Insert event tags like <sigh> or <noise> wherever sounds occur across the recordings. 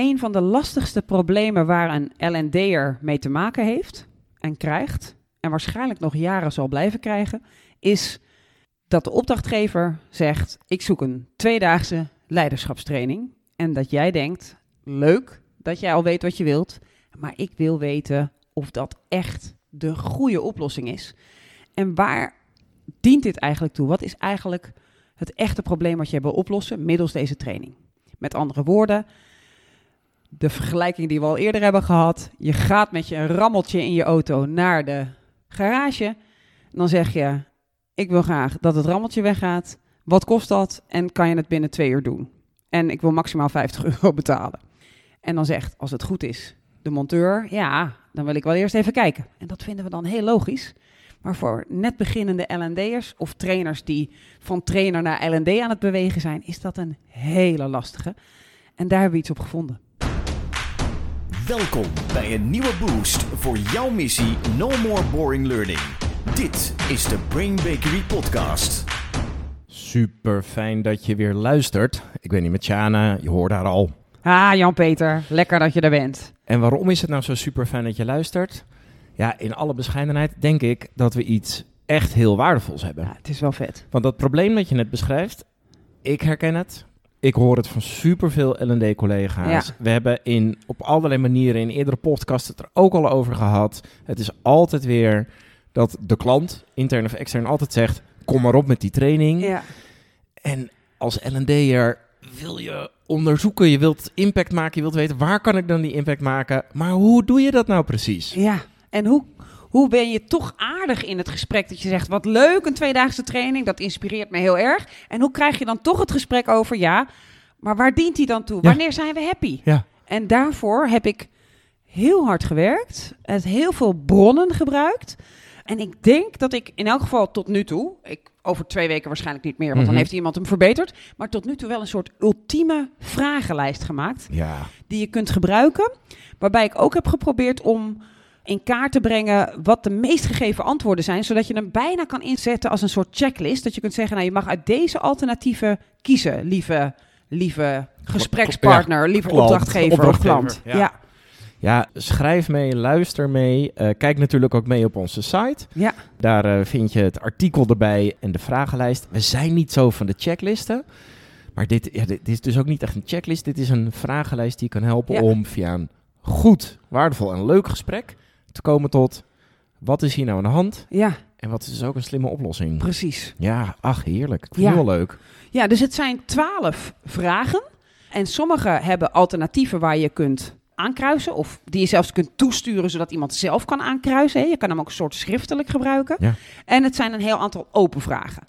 een van de lastigste problemen waar een L&D'er mee te maken heeft en krijgt, en waarschijnlijk nog jaren zal blijven krijgen, is dat de opdrachtgever zegt: Ik zoek een tweedaagse leiderschapstraining. En dat jij denkt: Leuk dat jij al weet wat je wilt, maar ik wil weten of dat echt de goede oplossing is. En waar dient dit eigenlijk toe? Wat is eigenlijk het echte probleem wat je wil oplossen middels deze training? Met andere woorden, de vergelijking die we al eerder hebben gehad. Je gaat met je rammeltje in je auto naar de garage. Dan zeg je, ik wil graag dat het rammeltje weggaat. Wat kost dat? En kan je het binnen twee uur doen? En ik wil maximaal 50 <laughs> euro betalen. En dan zegt, als het goed is, de monteur, ja, dan wil ik wel eerst even kijken. En dat vinden we dan heel logisch. Maar voor net beginnende L&D'ers of trainers die van trainer naar L&D aan het bewegen zijn, is dat een hele lastige. En daar hebben we iets op gevonden. Welkom bij een nieuwe boost voor jouw missie No More Boring Learning. Dit is de Brain Bakery Podcast. Super fijn dat je weer luistert. Ik weet niet met Jana, je hoort haar al. Ah, Jan-Peter, lekker dat je er bent. En waarom is het nou zo super fijn dat je luistert? Ja, in alle bescheidenheid denk ik dat we iets echt heel waardevols hebben. Ja, het is wel vet. Want dat probleem dat je net beschrijft, ik herken het. Ik hoor het van superveel L&D-collega's. Ja. We hebben in, op allerlei manieren in eerdere podcasts het er ook al over gehad. Het is altijd weer dat de klant, intern of extern, altijd zegt... kom maar op met die training. Ja, En als L&D'er wil je onderzoeken, je wilt impact maken, je wilt weten waar kan ik dan die impact maken. Maar hoe doe je dat nou precies? ja. en hoe, hoe ben je toch aardig in het gesprek dat je zegt, wat leuk, een tweedaagse training, dat inspireert me heel erg. En hoe krijg je dan toch het gesprek over, ja, maar waar dient die dan toe? Ja. Wanneer zijn we happy? Ja. En daarvoor heb ik heel hard gewerkt, het heel veel bronnen gebruikt. En ik denk dat ik in elk geval tot nu toe, ik, over twee weken waarschijnlijk niet meer, want dan Mhm. heeft iemand hem verbeterd, maar tot nu toe wel een soort ultieme vragenlijst gemaakt Ja, die je kunt gebruiken. Waarbij ik ook heb geprobeerd om in kaart te brengen wat de meest gegeven antwoorden zijn, zodat je hem bijna kan inzetten als een soort checklist. Dat je kunt zeggen, nou je mag uit deze alternatieven kiezen, lieve, lieve gesprekspartner, lieve opdrachtgever, of klant. ja. Ja. ja schrijf mee, luister mee. Eh, kijk natuurlijk ook mee op onze site. Ja. Daar eh, vind je het artikel erbij en de vragenlijst. We zijn niet zo van de checklisten. Maar dit, ja, dit is dus ook niet echt een checklist. Dit is een vragenlijst die kan helpen Ja. om via een goed, waardevol en leuk gesprek te komen tot... wat is hier nou aan de hand ja, en wat is dus ook een slimme oplossing? precies. Ja, ach heerlijk. Ik vind Ja. het wel leuk. Ja, dus het zijn twaalf vragen. En sommige hebben alternatieven waar je kunt aankruisen. Of die je zelfs kunt toesturen zodat iemand zelf kan aankruisen. Je kan hem ook een soort schriftelijk gebruiken. Ja. En het zijn een heel aantal open vragen.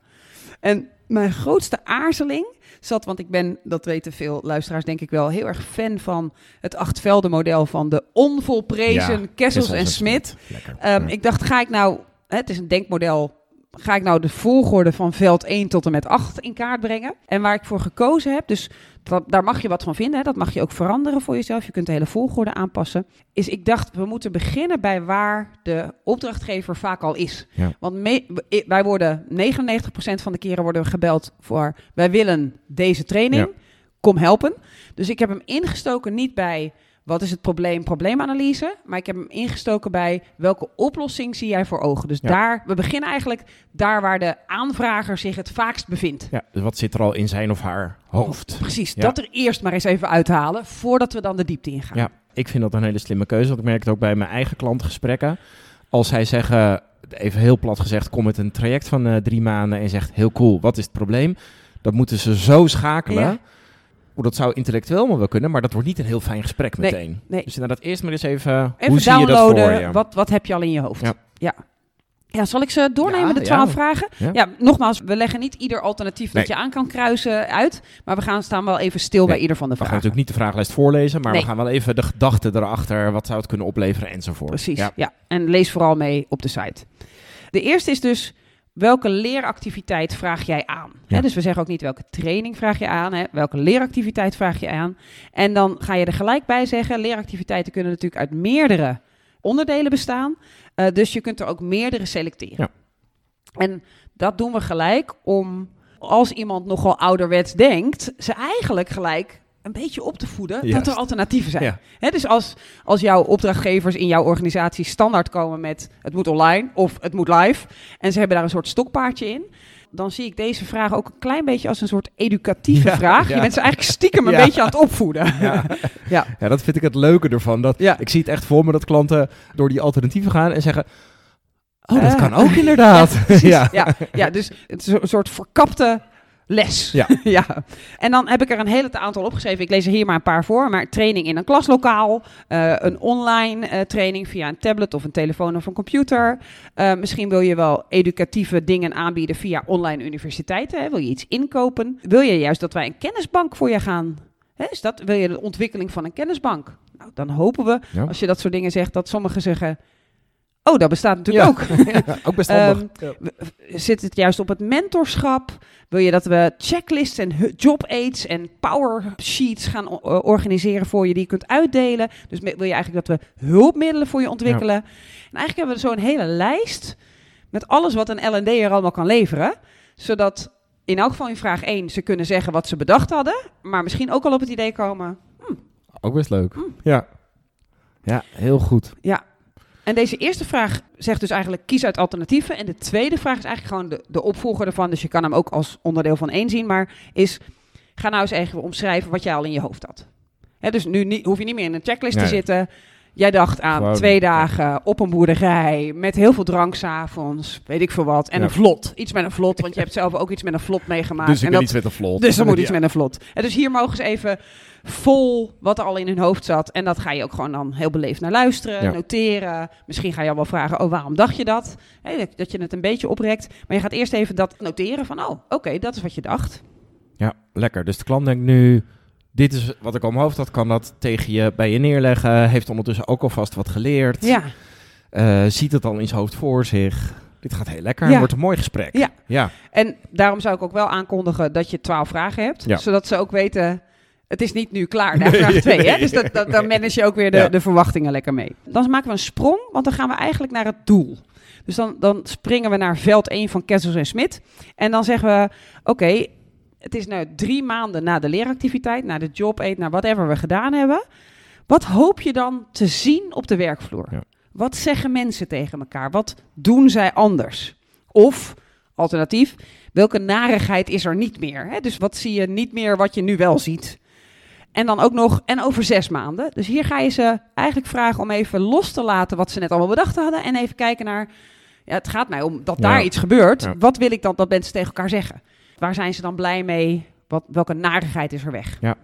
En mijn grootste aarzeling zat, want ik ben, dat weten veel luisteraars denk ik wel, heel erg fan van het achtvelden-model van de onvolprezen Kessels en Smit. Ehm, Ja. Ik dacht, ga ik nou, hè, het is een denkmodel, ga ik nou de volgorde van veld 1 tot en met 8 in kaart brengen? En waar ik voor gekozen heb, dus dat, daar mag je wat van vinden, hè, dat mag je ook veranderen voor jezelf, je kunt de hele volgorde aanpassen, is ik dacht, we moeten beginnen bij waar de opdrachtgever vaak al is. Ja. Want me- wij worden, 99% van de keren worden we gebeld voor, wij willen deze training, Ja. kom helpen. Dus ik heb hem ingestoken niet bij wat is het probleem, probleemanalyse. Maar ik heb hem ingestoken bij welke oplossing zie jij voor ogen. Dus Ja. daar, we beginnen eigenlijk daar waar de aanvrager zich het vaakst bevindt. Ja, dus wat zit er al in zijn of haar hoofd? Precies, Ja. dat er eerst maar eens even uithalen voordat we dan de diepte ingaan. Ja, ik vind dat een hele slimme keuze. Want ik merk het ook bij mijn eigen klantgesprekken. Als zij zeggen, even heel plat gezegd, kom met een traject van eh, drie maanden en zegt, heel cool, wat is het probleem? Dat moeten ze zo schakelen. Ja. Dat zou intellectueel wel wel kunnen, maar dat wordt niet een heel fijn gesprek Nee, meteen. nee. Dus inderdaad eerst maar eens even, Even hoe zie je dat downloaden, voor je? wat, wat heb je al in je hoofd? Ja. ja. Ja, zal ik ze doornemen, Ja, de ja. twaalf vragen? Ja. Ja. nogmaals, we leggen niet ieder alternatief dat je aan kan kruisen uit. Maar we gaan staan wel even stil bij ieder van de We gaan vragen. natuurlijk niet de vragenlijst voorlezen, maar we gaan wel even de gedachten erachter, wat zou het kunnen opleveren enzovoort. Precies, Ja. ja. En lees vooral mee op de site. De eerste is dus, welke leeractiviteit vraag jij aan? Ja. Dus we zeggen ook niet welke training vraag je aan, hè, welke leeractiviteit vraag je aan. En dan ga je er gelijk bij zeggen, leeractiviteiten kunnen natuurlijk uit meerdere onderdelen bestaan. Eh, dus je kunt er ook meerdere selecteren. Ja. En dat doen we gelijk om, als iemand nogal ouderwets denkt, ze eigenlijk gelijk een beetje op te voeden dat er alternatieven zijn. Ja. Dus als, als jouw opdrachtgevers in jouw organisatie standaard komen met het moet online of het moet live en ze hebben daar een soort stokpaardje in, dan zie ik deze vraag ook een klein beetje als een soort educatieve Ja, vraag. ja. Je bent ze eigenlijk stiekem een Ja. beetje aan het opvoeden. Ja. <laughs> Ja. ja, dat vind ik het leuke ervan. Dat. Ik zie het echt voor me dat klanten door die alternatieven gaan en zeggen... Oh, dat Eh. kan ook inderdaad. <laughs> <laughs> Ja. ja. Ja, dus het is een soort verkapte les. Ja. <laughs> ja. En dan heb ik er een hele aantal opgeschreven. Ik lees er hier maar een paar voor. Maar training in een klaslokaal. eh, een online eh, training via een tablet of een telefoon of een computer. Eh, misschien wil je wel educatieve dingen aanbieden via online universiteiten. Hè? Wil je iets inkopen? Wil je juist dat wij een kennisbank voor je gaan? Hè? Is dat, wil je de ontwikkeling van een kennisbank? Nou, dan hopen we, Ja. als je dat soort dingen zegt, dat sommigen zeggen... Oh, dat bestaat natuurlijk Ja. ook. <laughs> Ja, ook best handig. Ehm, Zit het juist op het mentorschap? Wil je dat we checklists en job aids en power sheets gaan organiseren voor je die je kunt uitdelen? Dus wil je eigenlijk dat we hulpmiddelen voor je ontwikkelen? En eigenlijk hebben we zo'n hele lijst met alles wat een L&D er allemaal kan leveren, zodat in elk geval in vraag 1 ze kunnen zeggen wat ze bedacht hadden, maar misschien ook al op het idee komen. ook best leuk. Mm. Ja. ja, heel goed. Ja. En deze eerste vraag zegt dus eigenlijk kies uit alternatieven. En de tweede vraag is eigenlijk gewoon de, de opvolger ervan. Dus je kan hem ook als onderdeel van één zien. Maar is, ga nou eens even omschrijven wat jij al in je hoofd had. Dus nu niet, hoef je niet meer in een checklist te zitten. Jij dacht aan Gewoon, twee dagen op een boerderij met heel veel drank 's avonds, weet ik veel wat. En Ja. een vlot. Iets met een vlot, want je hebt zelf ook iets met een vlot meegemaakt. dus ik en dat, iets met een vlot. dus er moet <laughs> iets met een vlot. En dus hier mogen ze even vol wat er al in hun hoofd zat. En dat ga je ook gewoon dan heel beleefd naar luisteren, Ja. noteren. Misschien ga je al wel vragen, oh, waarom dacht je dat? Dat je het een beetje oprekt. Maar je gaat eerst even dat noteren van, oh, oké, dat is wat je dacht. Ja, lekker. Dus de klant denkt nu, dit is wat ik al mijn hoofd had, kan dat tegen je bij je neerleggen. Heeft ondertussen ook alvast wat geleerd. Ja, Eh, ziet het al in zijn hoofd voor zich. Dit gaat heel lekker. Ja. Wordt een mooi gesprek. Ja. ja. en daarom zou ik ook wel aankondigen dat je twaalf vragen hebt. Ja. Zodat ze ook weten, het is niet nu klaar na Nee, vraag twee. nee. Hè? Dus dat, dat, dan manage je ook weer de, Ja. de verwachtingen lekker mee. Dan maken we een sprong, want dan gaan we eigenlijk naar het doel. Dus dan, dan springen we naar veld 1 van Kessels en Smit. En dan zeggen we, oké, het is nu drie maanden na de leeractiviteit, na de job aid, naar whatever we gedaan hebben. Wat hoop je dan te zien op de werkvloer? Ja. Wat zeggen mensen tegen elkaar? Wat doen zij anders? Of, alternatief, welke narigheid is er niet meer? Hè? Dus wat zie je niet meer wat je nu wel ziet? En dan ook nog, en over zes maanden. Dus hier ga je ze eigenlijk vragen om even los te laten wat ze net allemaal bedacht hadden. En even kijken naar, ja, het gaat mij om dat Ja. daar iets gebeurt. Ja. Wat wil ik dan dat mensen tegen elkaar zeggen? Waar zijn ze dan blij mee? Wat, welke narigheid is er weg? Ja,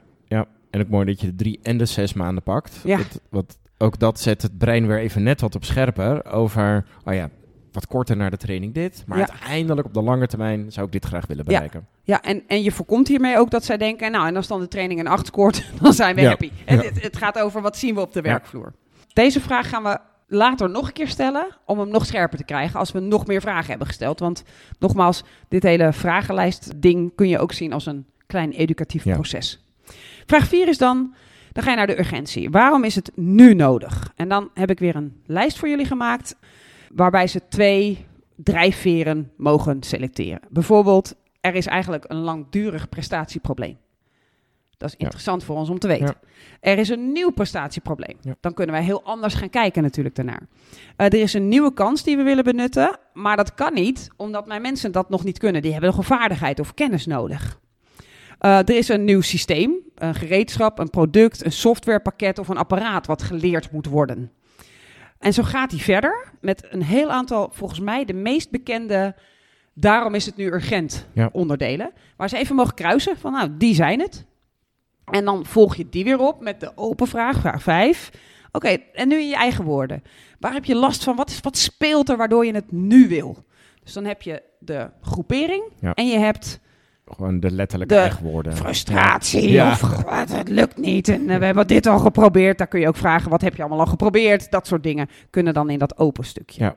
en ook mooi dat je de drie en de zes maanden pakt. Ja. Dat, wat, ook dat zet het brein weer even net wat op scherper over, oh ja, wat korter naar de training dit. Maar Ja. uiteindelijk op de lange termijn zou ik dit graag willen Ja. bereiken. Ja, en, en je voorkomt hiermee ook dat zij denken, nou, en als dan de training een 8 scoort, <laughs> dan zijn we Ja. happy. Ja. het, het gaat over wat zien we op de Ja. werkvloer. Deze vraag gaan we later nog een keer stellen, om hem nog scherper te krijgen als we nog meer vragen hebben gesteld. Want nogmaals, dit hele vragenlijst ding kun je ook zien als een klein educatief Ja. proces. Vraag 4 is dan, dan ga je naar de urgentie. Waarom is het nu nodig? En dan heb ik weer een lijst voor jullie gemaakt, waarbij ze twee drijfveren mogen selecteren. Bijvoorbeeld, er is eigenlijk een langdurig prestatieprobleem. Dat is Ja. interessant voor ons om te weten. Ja. Er is een nieuw prestatieprobleem. Ja. Dan kunnen wij heel anders gaan kijken natuurlijk daarnaar. Eh, er is een nieuwe kans die we willen benutten, maar dat kan niet omdat mijn mensen dat nog niet kunnen. Die hebben nog een vaardigheid of kennis nodig. Eh, er is een nieuw systeem, een gereedschap, een product, een softwarepakket of een apparaat wat geleerd moet worden. En zo gaat hij verder met een heel aantal, volgens mij de meest bekende, daarom is het nu urgent Ja. onderdelen. Waar ze even mogen kruisen van nou, die zijn het. En dan volg je die weer op met de open vraag, vraag 5. Oké, en nu in je eigen woorden. Waar heb je last van? Wat, is, wat speelt er waardoor je het nu wil? Dus dan heb je de groepering Ja. en je hebt Gewoon de letterlijke De eigen woorden. frustratie Ja. of "Wat, het lukt niet en eh, we hebben dit al geprobeerd. Daar kun je ook vragen, wat heb je allemaal al geprobeerd? Dat soort dingen kunnen dan in dat open stukje. Ja.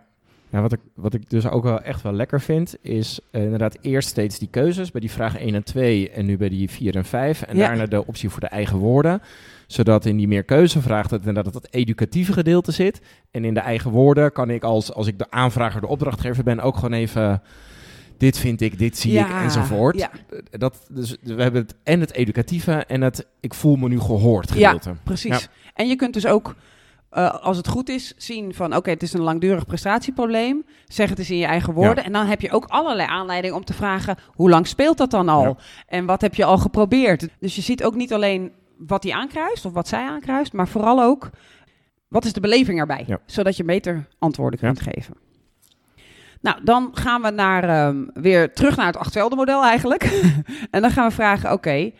Ja, wat ik, wat ik dus ook wel echt wel lekker vind, is eh, inderdaad eerst steeds die keuzes bij die vraag 1 en 2 en nu bij die 4 en 5. En Ja. daarna de optie voor de eigen woorden. Zodat in die meer keuzevraag dat inderdaad dat educatieve gedeelte zit. En in de eigen woorden kan ik als, als ik de aanvrager, de opdrachtgever ben, ook gewoon even dit vind ik, dit zie ik, enzovoort. ja. Dat, dus we hebben het, en het educatieve en het ik voel me nu gehoord Ja. Precies. Ja. En je kunt dus ook, eh, als het goed is, zien van oké, het is een langdurig prestatieprobleem. Zeg het eens in je eigen woorden. En dan heb je ook allerlei aanleidingen om te vragen, hoe lang speelt dat dan al? Ja. En wat heb je al geprobeerd? Dus je ziet ook niet alleen wat hij aankruist of wat zij aankruist, maar vooral ook, wat is de beleving erbij? Ja. Zodat je beter antwoorden kunt geven. Nou, dan gaan we naar, ehm, weer terug naar het achtvelde model eigenlijk. <laughs> en dan gaan we vragen, oké,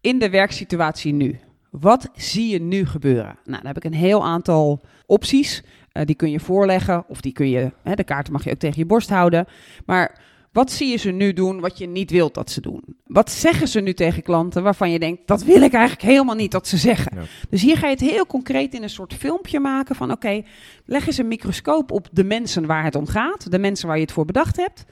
in de werksituatie nu. Wat zie je nu gebeuren? Nou, dan heb ik een heel aantal opties. Eh, die kun je voorleggen of die kun je, hè, de kaarten mag je ook tegen je borst houden. Maar wat zie je ze nu doen wat je niet wilt dat ze doen? Wat zeggen ze nu tegen klanten waarvan je denkt, dat wil ik eigenlijk helemaal niet dat ze zeggen? Ja. Dus hier ga je het heel concreet in een soort filmpje maken van oké, leg eens een microscoop op de mensen waar het om gaat, de mensen waar je het voor bedacht hebt.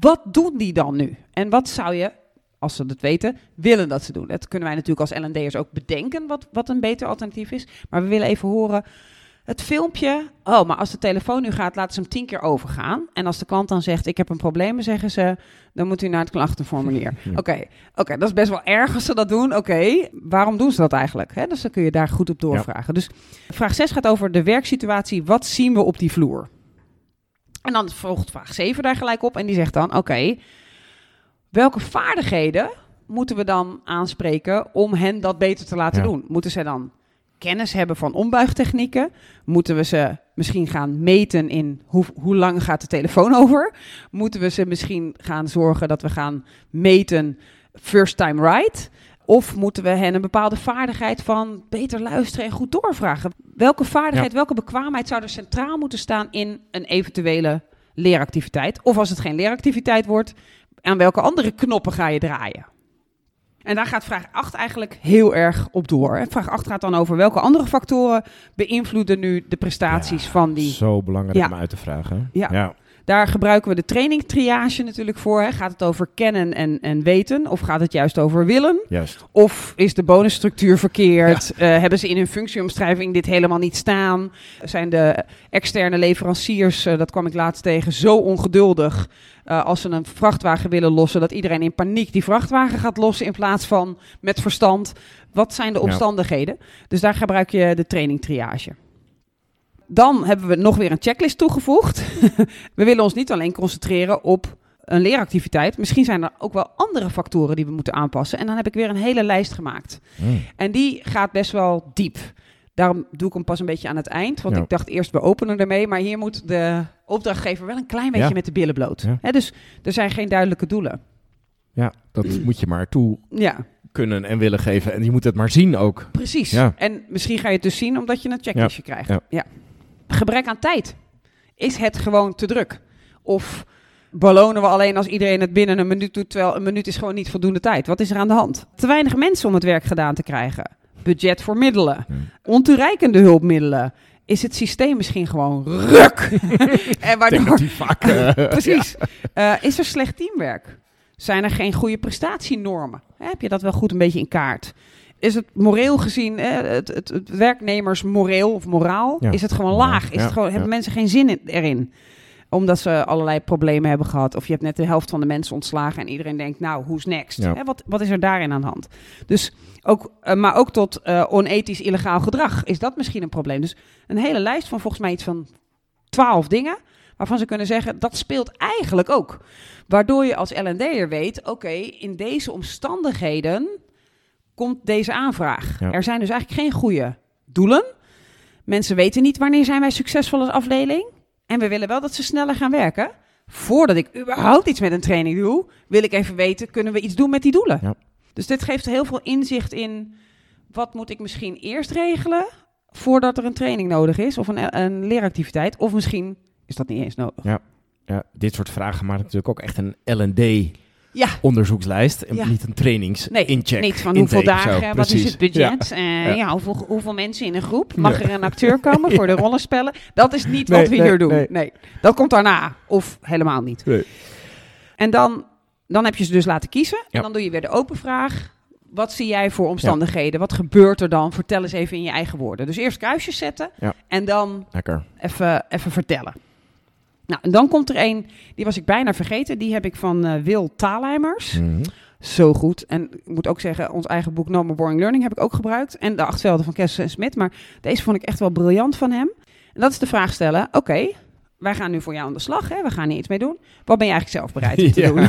Wat doen die dan nu? En wat zou je, als ze dat weten, willen dat ze doen? Dat kunnen wij natuurlijk als L&D'ers ook bedenken wat, wat een beter alternatief is. Maar we willen even horen, het filmpje, oh, maar als de telefoon nu gaat, laten ze hem tien keer overgaan. En als de klant dan zegt, ik heb een probleem, zeggen ze, dan moet u naar het klachtenformulier. <laughs> Ja. Oké, oké, dat is best wel erg als ze dat doen. Oké, waarom doen ze dat eigenlijk? Dus dan kun je daar goed op doorvragen. Dus vraag 6 gaat over de werksituatie. Wat zien we op die vloer? En dan volgt vraag 7 daar gelijk op. En die zegt dan, oké, welke vaardigheden moeten we dan aanspreken om hen dat beter te laten Ja. doen? Moeten zij dan kennis hebben van ombuigtechnieken? Moeten we ze misschien gaan meten in hoe, hoe lang gaat de telefoon over? Moeten we ze misschien gaan zorgen dat we gaan meten first time right? Of moeten we hen een bepaalde vaardigheid van beter luisteren en goed doorvragen? Welke vaardigheid, welke bekwaamheid zou er centraal moeten staan in een eventuele leeractiviteit? Of als het geen leeractiviteit wordt, aan welke andere knoppen ga je draaien? En daar gaat vraag 8 eigenlijk heel erg op door. Vraag 8 gaat dan over welke andere factoren beïnvloeden nu de prestaties Ja, van die Zo belangrijk Ja. om uit te vragen. Ja. ja. Daar gebruiken we de training triage natuurlijk voor. Hè. Gaat het over kennen en, en weten? Of gaat het juist over willen? Juist. Of is de bonusstructuur verkeerd? Eh, hebben ze in hun functieomschrijving dit helemaal niet staan? Zijn de externe leveranciers, eh, dat kwam ik laatst tegen, zo ongeduldig eh, als ze een vrachtwagen willen lossen, dat iedereen in paniek die vrachtwagen gaat lossen in plaats van met verstand? Wat zijn de Ja. omstandigheden? Dus daar gebruik je de training triage. Dan hebben we nog weer een checklist toegevoegd. <laughs> we willen ons niet alleen concentreren op een leeractiviteit. Misschien zijn er ook wel andere factoren die we moeten aanpassen. En dan heb ik weer een hele lijst gemaakt. Mm. En die gaat best wel diep. Daarom doe ik hem pas een beetje aan het eind. Want Ja. ik dacht eerst, we openen ermee. Maar hier moet de opdrachtgever wel een klein beetje Ja. met de billen bloot. Ja. Dus er zijn geen duidelijke doelen. Ja, dat <clears throat> moet je maar toe Ja, kunnen en willen geven. En je moet het maar zien ook. precies. En misschien ga je het dus zien omdat je een checklistje krijgt. Ja. Ja. Gebrek aan tijd. Is het gewoon te druk? Of belonen we alleen als iedereen het binnen een minuut doet, terwijl een minuut is gewoon niet voldoende tijd? Wat is er aan de hand? Te weinig mensen om het werk gedaan te krijgen. Budget voor middelen. Ja. Ontoereikende hulpmiddelen. Is het systeem misschien gewoon ruk? <laughs> en waardoor... dat die vaak... <laughs> eh, Precies. Is er slecht teamwerk? Zijn er geen goede prestatienormen? Heb je dat wel goed een beetje in kaart? Is het moreel gezien, eh, het, het, het werknemersmoreel of moraal, Ja. is het gewoon laag? Is het gewoon. Hebben mensen geen zin in- erin? Omdat ze allerlei problemen hebben gehad. Of je hebt net de helft van de mensen ontslagen en iedereen denkt, nou, who's next? Hè, wat, wat is er daarin aan de hand? Dus ook, eh, maar ook tot eh, onethisch illegaal gedrag is dat misschien een probleem. Dus een hele lijst van volgens mij iets van twaalf dingen waarvan ze kunnen zeggen dat speelt eigenlijk ook. Waardoor je als L&D'er weet, oké, in deze omstandigheden komt deze aanvraag. Ja. Er zijn dus eigenlijk geen goede doelen. Mensen weten niet wanneer zijn wij succesvol als afdeling. En we willen wel dat ze sneller gaan werken. Voordat ik überhaupt iets met een training doe, wil ik even weten, kunnen we iets doen met die doelen? Ja. Dus dit geeft heel veel inzicht in wat moet ik misschien eerst regelen voordat er een training nodig is of een, een leeractiviteit. Of misschien is dat niet eens nodig. ja, dit soort vragen maken natuurlijk ook echt een L&D Ja, onderzoekslijst. En Ja. niet een trainings nee, incheck. niet van hoeveel intake dagen, wat is het budget, eh, Ja. ja. hoeveel, hoeveel mensen in een groep, mag er een acteur komen <laughs> voor de rollenspellen. Dat is niet Nee, wat we nee, hier doen. nee. Dat komt daarna of helemaal niet. Nee. En dan, dan heb je ze dus laten kiezen en dan doe je weer de open vraag. Wat zie jij voor omstandigheden? Wat gebeurt er dan? Vertel eens even in je eigen woorden. Dus eerst kruisjes zetten en dan Lekker. even, even vertellen. Nou, en dan komt er een, die was ik bijna vergeten. Die heb ik van eh, Wil Taalheimers. Mhm. Zo goed. En ik moet ook zeggen, ons eigen boek No More Boring Learning heb ik ook gebruikt. En de acht velden van Kessels en Smit. Maar deze vond ik echt wel briljant van hem. En dat is de vraag stellen, oké, wij gaan nu voor jou aan de slag. Hè? We gaan hier iets mee doen. Wat ben je eigenlijk zelf bereid om te <laughs> Ja. doen?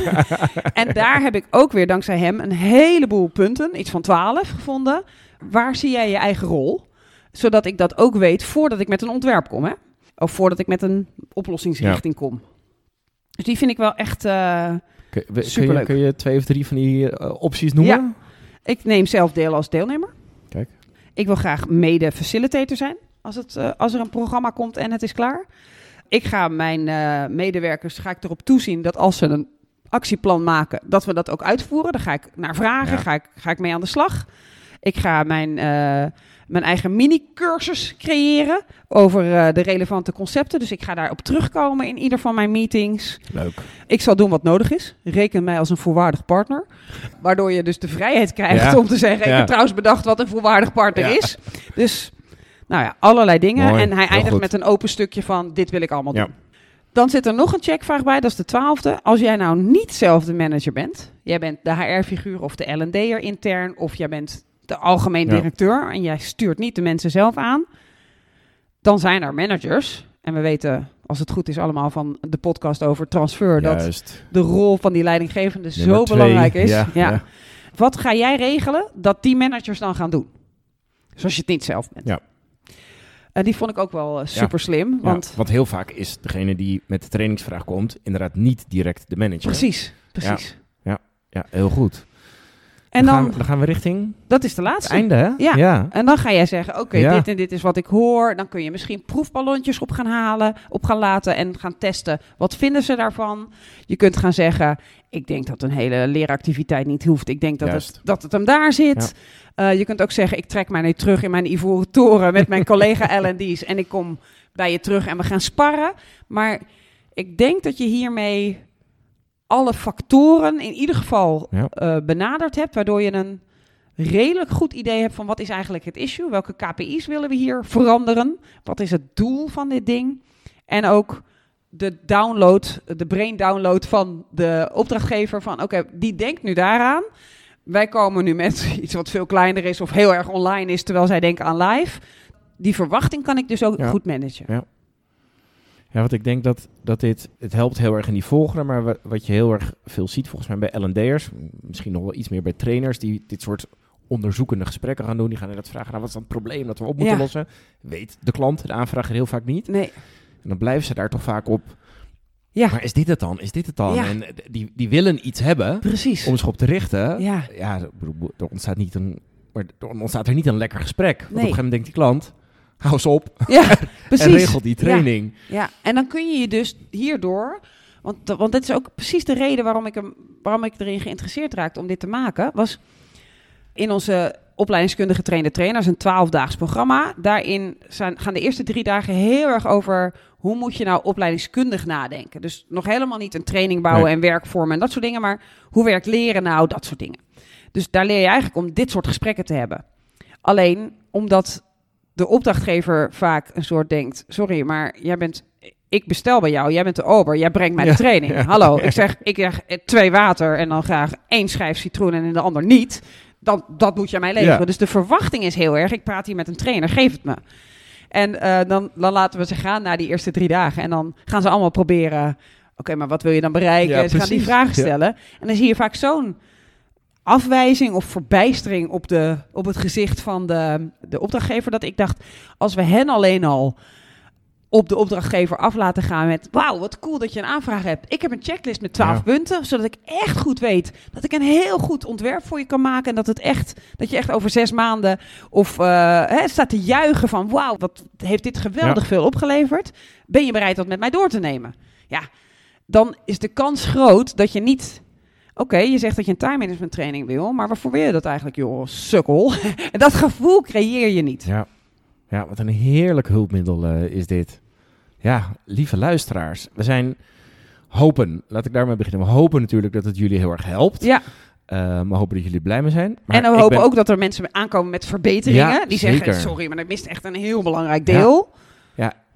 en daar heb ik ook weer dankzij hem een heleboel punten, iets van twaalf, gevonden. Waar zie jij je eigen rol? Zodat ik dat ook weet voordat ik met een ontwerp kom. Hè? Of voordat ik met een oplossingsrichting kom. Dus die vind ik wel echt... eh, Kun, we- kun, je, Superleuk. kun je twee of drie van die eh, opties noemen? Ja. Ik neem zelf deel als deelnemer. Kijk. Ik wil graag mede-facilitator zijn als, het, eh, als er een programma komt en het is klaar. Ik ga mijn medewerkers ga ik erop toezien dat als ze een actieplan maken, dat we dat ook uitvoeren. Daar ga ik naar vragen, Ja. ga, ik, ga ik mee aan de slag. Ik ga mijn, mijn eigen mini-cursus creëren over eh, de relevante concepten. Dus ik ga daarop terugkomen in ieder van mijn meetings. Leuk. Ik zal doen wat nodig is. Reken mij als een voorwaardig partner. Waardoor je dus de vrijheid krijgt Ja. om te zeggen... ik Ja. heb trouwens bedacht wat een voorwaardig partner Ja. is. Dus, nou ja, allerlei dingen. Mooi, En hij eindigt met een open stukje van... dit wil ik allemaal doen. Dan zit er nog een checkvraag bij, dat is de twaalfde. Als jij nou niet zelf de manager bent... jij bent de HR-figuur of de L&D'er intern... of jij bent de algemeen Ja. directeur... en jij stuurt niet de mensen zelf aan... dan zijn er managers... En we weten, als het goed is, allemaal van de podcast over transfer... dat de rol van die leidinggevende Nummer zo twee. belangrijk is. Ja, Ja. Wat ga jij regelen dat die managers dan gaan doen? Dus als je het niet zelf bent. Ja. En die vond ik ook wel super slim. Ja, Want want heel vaak is degene die met de trainingsvraag komt, inderdaad niet direct de manager. precies, precies. Ja, heel goed. En dan, we, dan gaan we richting dat is de het laatste. einde, hè? Ja. ja. En dan ga jij zeggen, oké, Ja. dit en dit is wat ik hoor. Dan kun je misschien proefballontjes op gaan halen, op gaan laten en gaan testen. Wat vinden ze daarvan? Je kunt gaan zeggen, ik denk dat een hele leeractiviteit niet hoeft. Ik denk dat, Juist. het, dat het hem daar zit. Eh, je kunt ook zeggen, ik trek mij nu terug in mijn ivoren toren met mijn collega <laughs> L&D's. En ik kom bij je terug en we gaan sparren. Maar ik denk dat je hiermee alle factoren in ieder geval Ja. eh, benaderd hebt. Waardoor je een redelijk goed idee hebt van wat is eigenlijk het issue? Welke KPI's willen we hier veranderen? Wat is het doel van dit ding? En ook de download, de brain download van de opdrachtgever van oké, die denkt nu daaraan. Wij komen nu met <laughs> iets wat veel kleiner is of heel erg online is, terwijl zij denken aan live. Die verwachting kan ik dus ook Ja. goed managen. Ja. Ja, want ik denk dat, dat dit, het helpt heel erg in die volgende, maar wa- wat je heel erg veel ziet volgens mij bij L&D'ers, misschien nog wel iets meer bij trainers die dit soort onderzoekende gesprekken gaan doen, die gaan inderdaad vragen, nou, wat is dan het probleem dat we op moeten Ja. lossen? Weet de klant, de aanvrager heel vaak niet. Nee, En dan blijven ze daar toch vaak op, ja, maar is dit het dan? Is dit het dan? Ja. En eh, die, die willen iets hebben precies. om zich op te richten. Ja, Ja, er ontstaat niet een, maar er ontstaat er niet een lekker gesprek. Want op een gegeven moment denkt die klant, hou eens op <laughs> ja, precies. en regel die training. Ja, en dan kun je je dus hierdoor... Want, want dit is ook precies de reden waarom ik, hem, waarom ik erin geïnteresseerd raakte om dit te maken. Was in onze opleidingskundige trainde trainers een twaalfdaags programma. Daarin zijn, gaan de eerste drie dagen heel erg over... hoe moet je nou opleidingskundig nadenken. Dus nog helemaal niet een training bouwen Nee. en werkvormen en dat soort dingen. Maar hoe werkt leren nou, dat soort dingen. Dus daar leer je eigenlijk om dit soort gesprekken te hebben. Alleen omdat de opdrachtgever vaak een soort denkt: sorry, maar jij bent. Ik bestel bij jou, jij bent de ober, jij brengt mij Ja, de training. ja. Hallo, <laughs> ik zeg, ik zeg eh, twee water en dan graag één schijf citroen en in de ander niet. Dan, dat moet je mij leveren. Dus de verwachting is heel erg, ik praat hier met een trainer, geef het me. En eh, dan, dan laten we ze gaan na die eerste drie dagen. En dan gaan ze allemaal proberen, oké, maar wat wil je dan bereiken? Ze gaan die vragen stellen. En dan zie je vaak zo'n afwijzing of verbijstering op, de, op het gezicht van de, de opdrachtgever. Dat ik dacht, als we hen alleen al op de opdrachtgever af laten gaan met... wauw, wat cool dat je een aanvraag hebt. Ik heb een checklist met 12 Ja. punten, zodat ik echt goed weet... dat ik een heel goed ontwerp voor je kan maken... en dat, het echt, dat je echt over zes maanden of eh, hè, staat te juichen van... wauw, wat heeft dit geweldig veel opgeleverd. Ben je bereid dat met mij door te nemen? Ja, dan is de kans groot dat je niet... Oké, je zegt dat je een time management training wil, maar waarvoor wil je dat eigenlijk, joh? Sukkel. en <laughs> dat gevoel creëer je niet. Ja. ja, wat een heerlijk hulpmiddel eh, is dit. Ja, lieve luisteraars, we zijn hopen, laat ik daarmee beginnen. We hopen natuurlijk dat het jullie heel erg helpt. Ja, Eh, we hopen dat jullie blij mee zijn. Maar en we hopen ben- ook dat er mensen aankomen met verbeteringen. Ja, die zeker. zeggen, sorry, maar dat mist echt een heel belangrijk deel.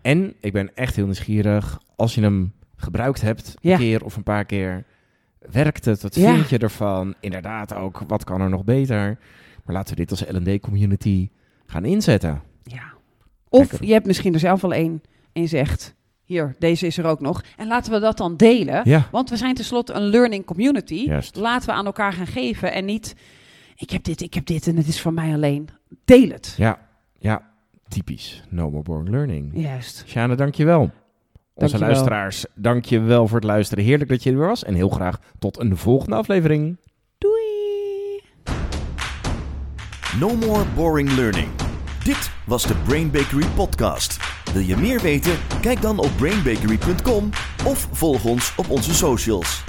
En ik ben echt heel nieuwsgierig, als je hem gebruikt hebt, Ja. een keer of een paar keer, werkt het? Wat Ja. vind je ervan? Inderdaad ook, wat kan er nog beter? Maar laten we dit als L&D-community gaan inzetten. Ja. Of Lekker. je hebt misschien er zelf wel één en je zegt, hier, deze is er ook nog. En laten we dat dan delen. Ja, Want we zijn tenslotte een learning community. Juist. Laten we aan elkaar gaan geven en niet, ik heb dit, ik heb dit en het is van mij alleen. Deel het. ja, ja. Typisch. No more boring learning. Juist. Sjane, dankjewel. Onze Dankjewel. luisteraars, dankjewel voor het luisteren. Heerlijk dat je er weer was. En heel graag tot een volgende aflevering. Doei! No more boring learning. Dit was de Brain Bakery podcast. Wil je meer weten? Kijk dan op brainbakery.com of volg ons op onze socials.